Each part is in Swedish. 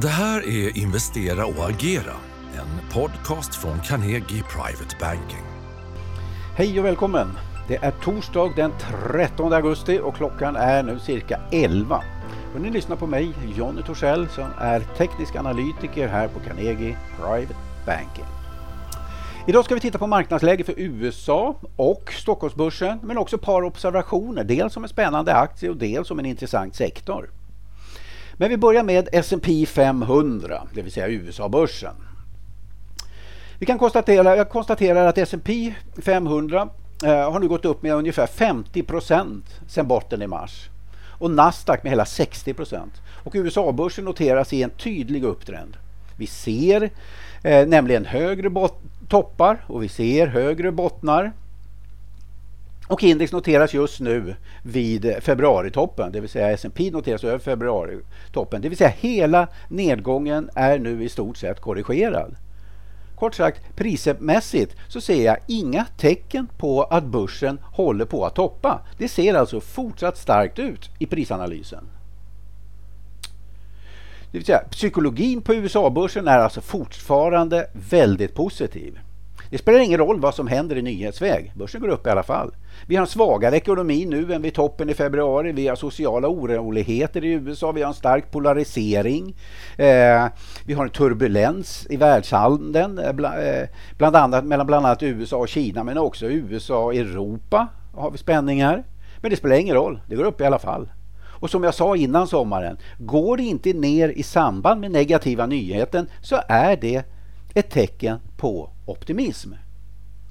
Det här är Investera och agera, en podcast från Carnegie Private Banking. Hej och välkommen! Det är torsdag den 13 augusti och klockan är nu cirka 11. Och ni lyssnar på mig, Jonny Torssell, som är teknisk analytiker här på Carnegie Private Banking. Idag ska vi titta på marknadsläget för USA och Stockholmsbörsen, men också ett par observationer, dels som en spännande aktie och dels som en intressant sektor. Men vi börjar med S&P 500, det vill säga USA-börsen. Vi kan konstatera, jag konstaterar att S&P 500 eh, har nu gått upp med ungefär 50 procent sedan botten i mars och Nasdaq med hela 60 procent. Och USA-börsen noteras i en tydlig upptrend. Vi ser eh, nämligen högre toppar och vi ser högre bottnar och index noteras just nu vid februaritoppen, det vill säga S&P noteras över februaritoppen. Det vill säga hela nedgången är nu i stort sett korrigerad. Kort sagt, prismässigt så ser jag inga tecken på att börsen håller på att toppa. Det ser alltså fortsatt starkt ut i prisanalysen. Det vill säga, psykologin på USA-börsen är alltså fortfarande väldigt positiv. Det spelar ingen roll vad som händer i nyhetsväg. Börsen går upp i alla fall. Vi har en svagare ekonomi nu än vid toppen i februari. Vi har sociala oroligheter i USA. Vi har en stark polarisering. Eh, vi har en turbulens i världshandeln, eh, bland, eh, bland annat, mellan bland annat USA och Kina, men också USA och Europa har vi spänningar. Men det spelar ingen roll. Det går upp i alla fall. Och som jag sa innan sommaren, går det inte ner i samband med negativa nyheten så är det ett tecken på optimism.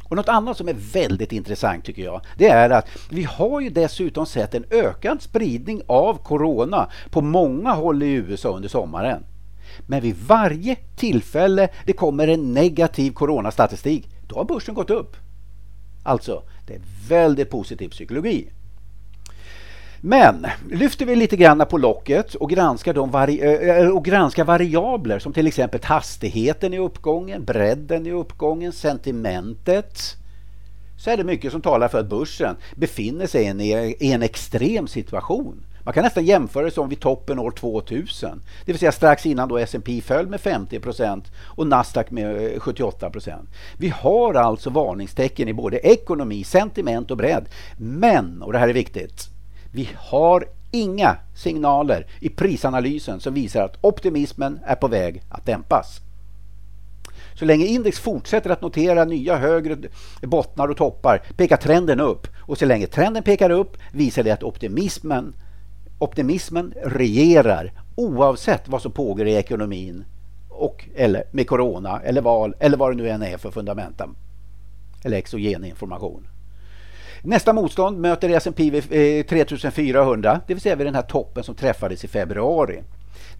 Och något annat som är väldigt intressant tycker jag, det är att vi har ju dessutom sett en ökad spridning av corona på många håll i USA under sommaren. Men vid varje tillfälle det kommer en negativ coronastatistik, då har börsen gått upp. Alltså, det är väldigt positiv psykologi. Men lyfter vi lite grann på locket och granskar, de vari och granskar variabler som till exempel hastigheten i uppgången, bredden i uppgången, sentimentet så är det mycket som talar för att börsen befinner sig i en extrem situation. Man kan nästan jämföra det som vid toppen år 2000, det vill säga strax innan då S&P föll med 50% och Nasdaq med eh, 78% Vi har alltså varningstecken i både ekonomi, sentiment och bredd. Men, och det här är viktigt, vi har inga signaler i prisanalysen som visar att optimismen är på väg att dämpas. Så länge index fortsätter att notera nya högre bottnar och toppar pekar trenden upp. Och så länge trenden pekar upp visar det att optimismen, optimismen regerar oavsett vad som pågår i ekonomin och, eller med corona eller val eller vad det nu än är för fundamenta eller exogen information. Nästa motstånd möter S&P vid eh, 3400, det vill säga vid den här toppen som träffades i februari.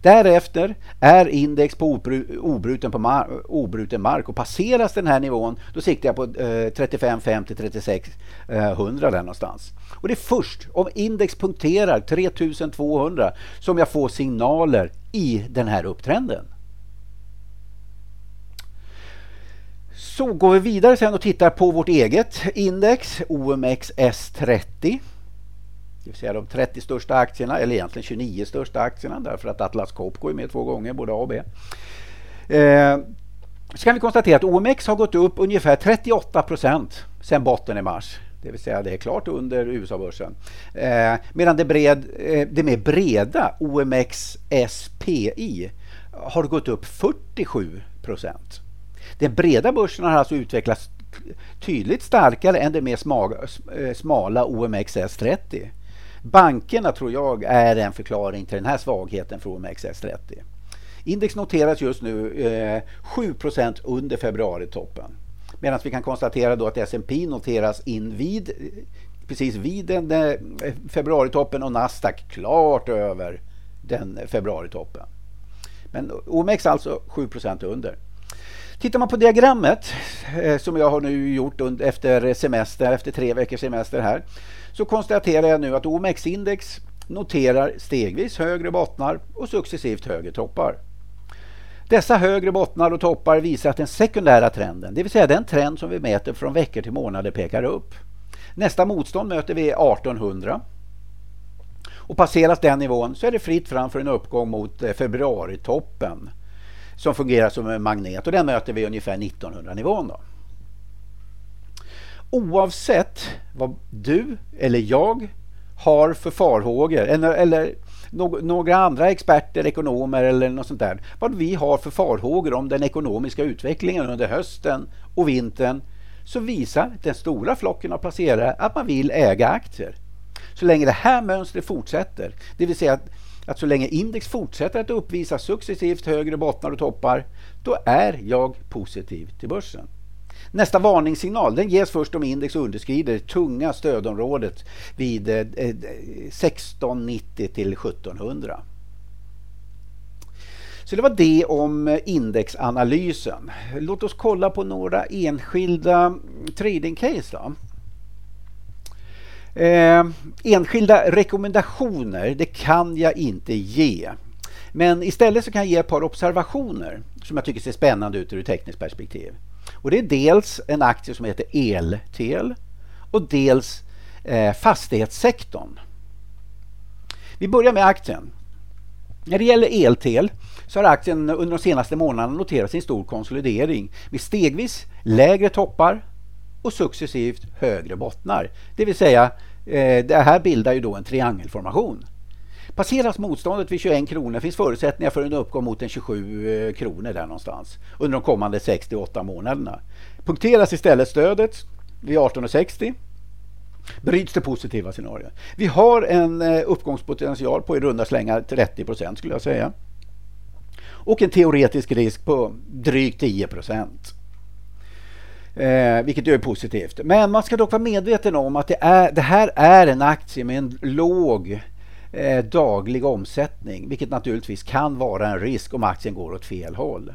Därefter är index på obruten, på mar obruten mark och passeras den här nivån då siktar jag på eh, 35, 50, 36, eh, 100 där någonstans. Och det är först om index punkterar 3200 som jag får signaler i den här upptrenden. Så går vi vidare sen och tittar på vårt eget index, OMXS30 Det vill säga de 30 största aktierna, eller egentligen 29 största aktierna därför att Atlas Copco är med två gånger, både A och B. Eh, så kan vi konstatera att OMX har gått upp ungefär 38 procent sedan botten i mars. Det vill säga det är klart under USA-börsen. Eh, medan det, bred, eh, det mer breda OMX SPI har gått upp 47 procent. Den breda börsen har alltså utvecklats tydligt starkare än det mer eh, smala OMXS30. Bankerna tror jag är en förklaring till den här svagheten för OMXS30. Index noteras just nu eh, 7% under februaritoppen. Medan vi kan konstatera då att S&P noteras invid precis vid den eh, februaritoppen och Nasdaq klart över den februaritoppen. Men OMX alltså 7% under. Tittar man på diagrammet eh, som jag har nu gjort efter semester, efter tre veckors semester här, så konstaterar jag nu att OMX-index noterar stegvis högre bottnar och successivt högre toppar. Dessa högre bottnar och toppar visar att den sekundära trenden, det vill säga den trend som vi mäter från veckor till månader, pekar upp. Nästa motstånd möter vi 1800 Och passeras den nivån så är det fritt fram för en uppgång mot eh, februaritoppen som fungerar som en magnet och den möter vi ungefär 1900-nivån. Då. Oavsett vad du eller jag har för farhågor eller, eller några andra experter, ekonomer eller något sånt där, vad vi har för farhågor om den ekonomiska utvecklingen under hösten och vintern så visar den stora flocken av placerare att man vill äga aktier. Så länge det här mönstret fortsätter, det vill säga att, att så länge index fortsätter att uppvisa successivt högre bottnar och toppar, då är jag positiv till börsen. Nästa varningssignal den ges först om index underskrider det tunga stödområdet vid eh, eh, 1690 till 1700. Så det var det om eh, indexanalysen. Låt oss kolla på några enskilda tradingcase. Då. Eh, enskilda rekommendationer, det kan jag inte ge. Men istället så kan jag ge ett par observationer som jag tycker ser spännande ut ur ett tekniskt perspektiv. Och det är dels en aktie som heter Eltel och dels eh, fastighetssektorn. Vi börjar med aktien. När det gäller Eltel så har aktien under de senaste månaderna noterat sin stor konsolidering med stegvis lägre toppar och successivt högre bottnar. Det vill säga, eh, det här bildar ju då en triangelformation. Passeras motståndet vid 21 kronor finns förutsättningar för en uppgång mot en 27 eh, kronor där någonstans under de kommande 68 månaderna. Punkteras istället stödet vid 18,60 bryts det positiva scenariot. Vi har en eh, uppgångspotential på i runda slängar 30 procent skulle jag säga. Och en teoretisk risk på drygt 10 procent. Eh, vilket är positivt. Men man ska dock vara medveten om att det, är, det här är en aktie med en låg eh, daglig omsättning, vilket naturligtvis kan vara en risk om aktien går åt fel håll.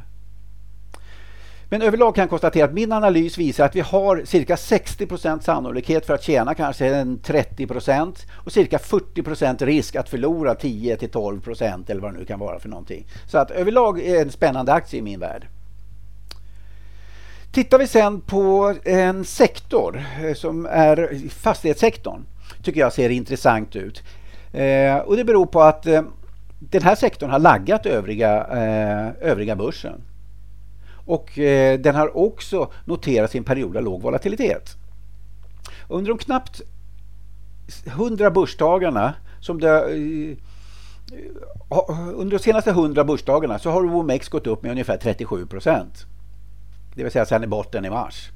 Men överlag kan jag konstatera att min analys visar att vi har cirka 60% sannolikhet för att tjäna kanske en 30% och cirka 40% risk att förlora 10 till 12% eller vad det nu kan vara för någonting. Så att överlag är det en spännande aktie i min värld. Tittar vi sen på en sektor eh, som är fastighetssektorn tycker jag ser intressant ut. Eh, och det beror på att eh, den här sektorn har laggat övriga, eh, övriga börsen. Och eh, den har också noterat sin period av låg volatilitet. Under de knappt 100 börsdagarna som det eh, under de senaste 100 börsdagarna så har OMX gått upp med ungefär 37 procent. Det vill säga sedan i botten i mars.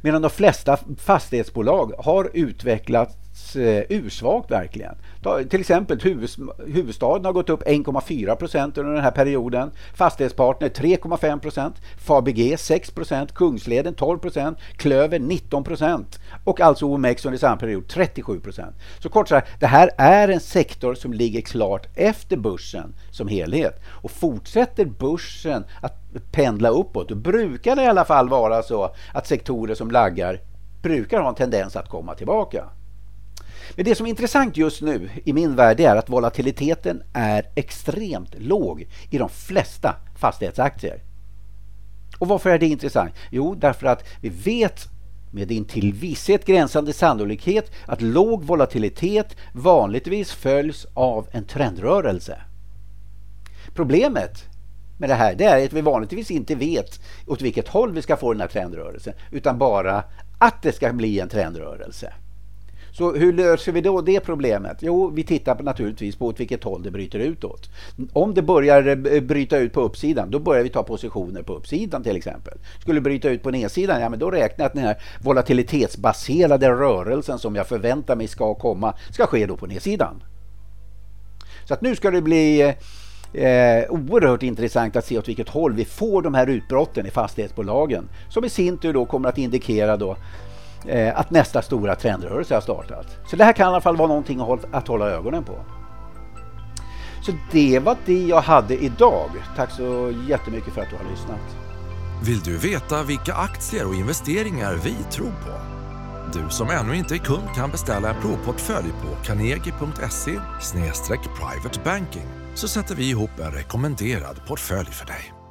Medan de flesta fastighetsbolag har utvecklats Eh, ursvagt verkligen. Till exempel huvudstaden har gått upp 1,4 procent under den här perioden. Fastighetspartner 3,5 procent. Fabg 6 procent. Kungsleden 12 procent. Klöver 19 procent. Och alltså OMX under samma period 37 procent. Så kort sagt, det här är en sektor som ligger klart efter börsen som helhet. Och fortsätter börsen att pendla uppåt, då brukar det i alla fall vara så att sektorer som laggar brukar ha en tendens att komma tillbaka. Men det som är intressant just nu i min värld är att volatiliteten är extremt låg i de flesta fastighetsaktier. Och varför är det intressant? Jo, därför att vi vet med in till visshet gränsande sannolikhet att låg volatilitet vanligtvis följs av en trendrörelse. Problemet med det här det är att vi vanligtvis inte vet åt vilket håll vi ska få den här trendrörelsen utan bara att det ska bli en trendrörelse. Så hur löser vi då det problemet? Jo, vi tittar på, naturligtvis på åt vilket håll det bryter utåt. Om det börjar eh, bryta ut på uppsidan, då börjar vi ta positioner på uppsidan till exempel. Skulle det bryta ut på nedsidan, ja men då räknar jag att den här volatilitetsbaserade rörelsen som jag förväntar mig ska komma, ska ske då på nedsidan. Så att nu ska det bli eh, eh oerhört intressant att se åt vilket håll vi får de här utbrotten i fastighetsbolagen som i sin tur då kommer att indikera då eh, att nästa stora trendrörelse har startat. Så det här kan i alla fall vara någonting att hålla ögonen på. Så det var det jag hade idag. Tack så jättemycket för att du har lyssnat. Vill du veta vilka aktier och investeringar vi tror på? Du som ännu inte är kund kan beställa en provportfölj på carnegie.se privatebanking så sätter vi ihop en rekommenderad portfölj för dig.